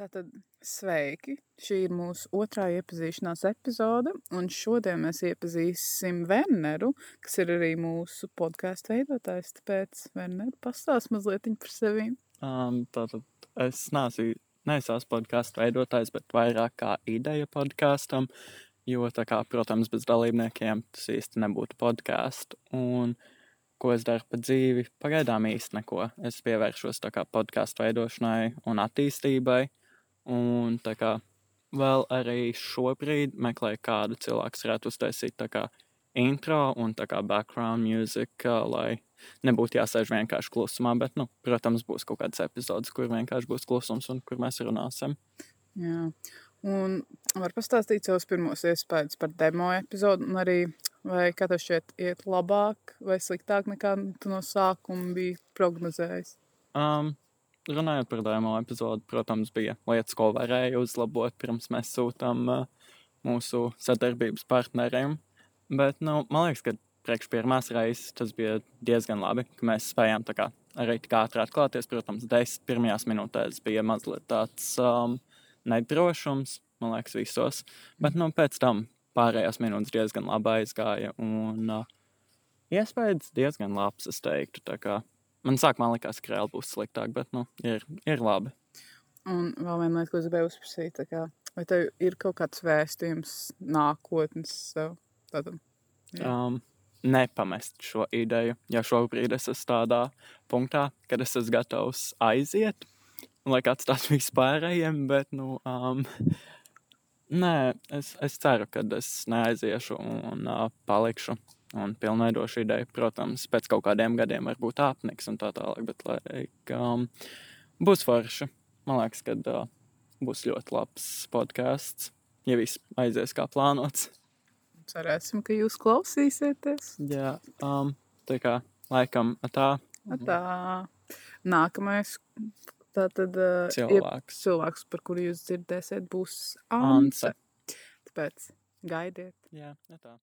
Tātad sveiki! Šī ir mūsu otrā iepazīšanās epizode, un šodien mēs iepazīsim Werneru, kas ir arī mūsu podkāstu veidotājs. Tāpēc, Werner, pastāst mazliet par sevi. Um, tātad es neesmu, neesmu podkāstu veidotājs, bet vairāk kā ideja podkāstam, jo, kā, protams, bez dalībniekiem tas īsti nebūtu podkāstu. Un ko es daru pa dzīvi, pagaidām īsti neko. Es pievēršos podkāstu veidošanai un attīstībai. Un tā kā vēl arī šobrīd meklēju kādu cilvēku, varētu uztaisīt tā kā intro un tā kā background music, lai nebūtu jāsēž vienkārši klusumā, bet, nu, protams, būs kaut kāds epizodes, kur vienkārši būs klusums un kur mēs runāsim. Jā. Un var pastāstīt savus pirmos iespējas par demo epizodu, un arī vai kā tev šķiet iet labāk vai sliktāk nekā tu no sākuma biji prognozējis? Um, runājot par demo epizodu, protams, bija lietas, ko varēja uzlabot pirms mēs sūtām uh, mūsu sadarbības partneriem. Bet, nu, man liekas, ka priekš pirmās reizes tas bija diezgan labi, ka mēs spējām tā kā arī tik ātri atklāties. Protams, desmit pirmajās minūtēs bija mazliet tāds um, nedrošums, man liekas, visos. Bet, nu, pēc tam pārējās minūtes diezgan labi aizgāja un uh, iespējas diezgan labs, es teiktu. Man sākumā likās, ka reāli būs sliktāk, bet nu, ir, ir labi. Un vēl viena lieta, ko es gribēju uzprasīt, kā, vai tev ir kaut kāds vēstījums nākotnes sev? Tādam, um, nepamest šo ideju, jo šobrīd es esmu tādā punktā, kad es esmu gatavs aiziet, lai kāds tāds vispārējiem, bet, nu, um, nē, es, es ceru, ka es neaiziešu un uh, palikšu un pilnveidošu ideju. Protams, pēc kaut kādiem gadiem varbūt apniks un tā tālāk, bet lai, um, būs forši. Man liekas, ka uh, būs ļoti labs podkāsts, ja viss aizies kā plānots. Cerēsim, ka jūs klausīsieties. Jā, um, tā kā laikam tā. Tā. Nākamais tātad, uh, cilvēks. cilvēks, par kuru jūs dzirdēsiet, būs. Anse. Tāpēc gaidiet. Jā, tā.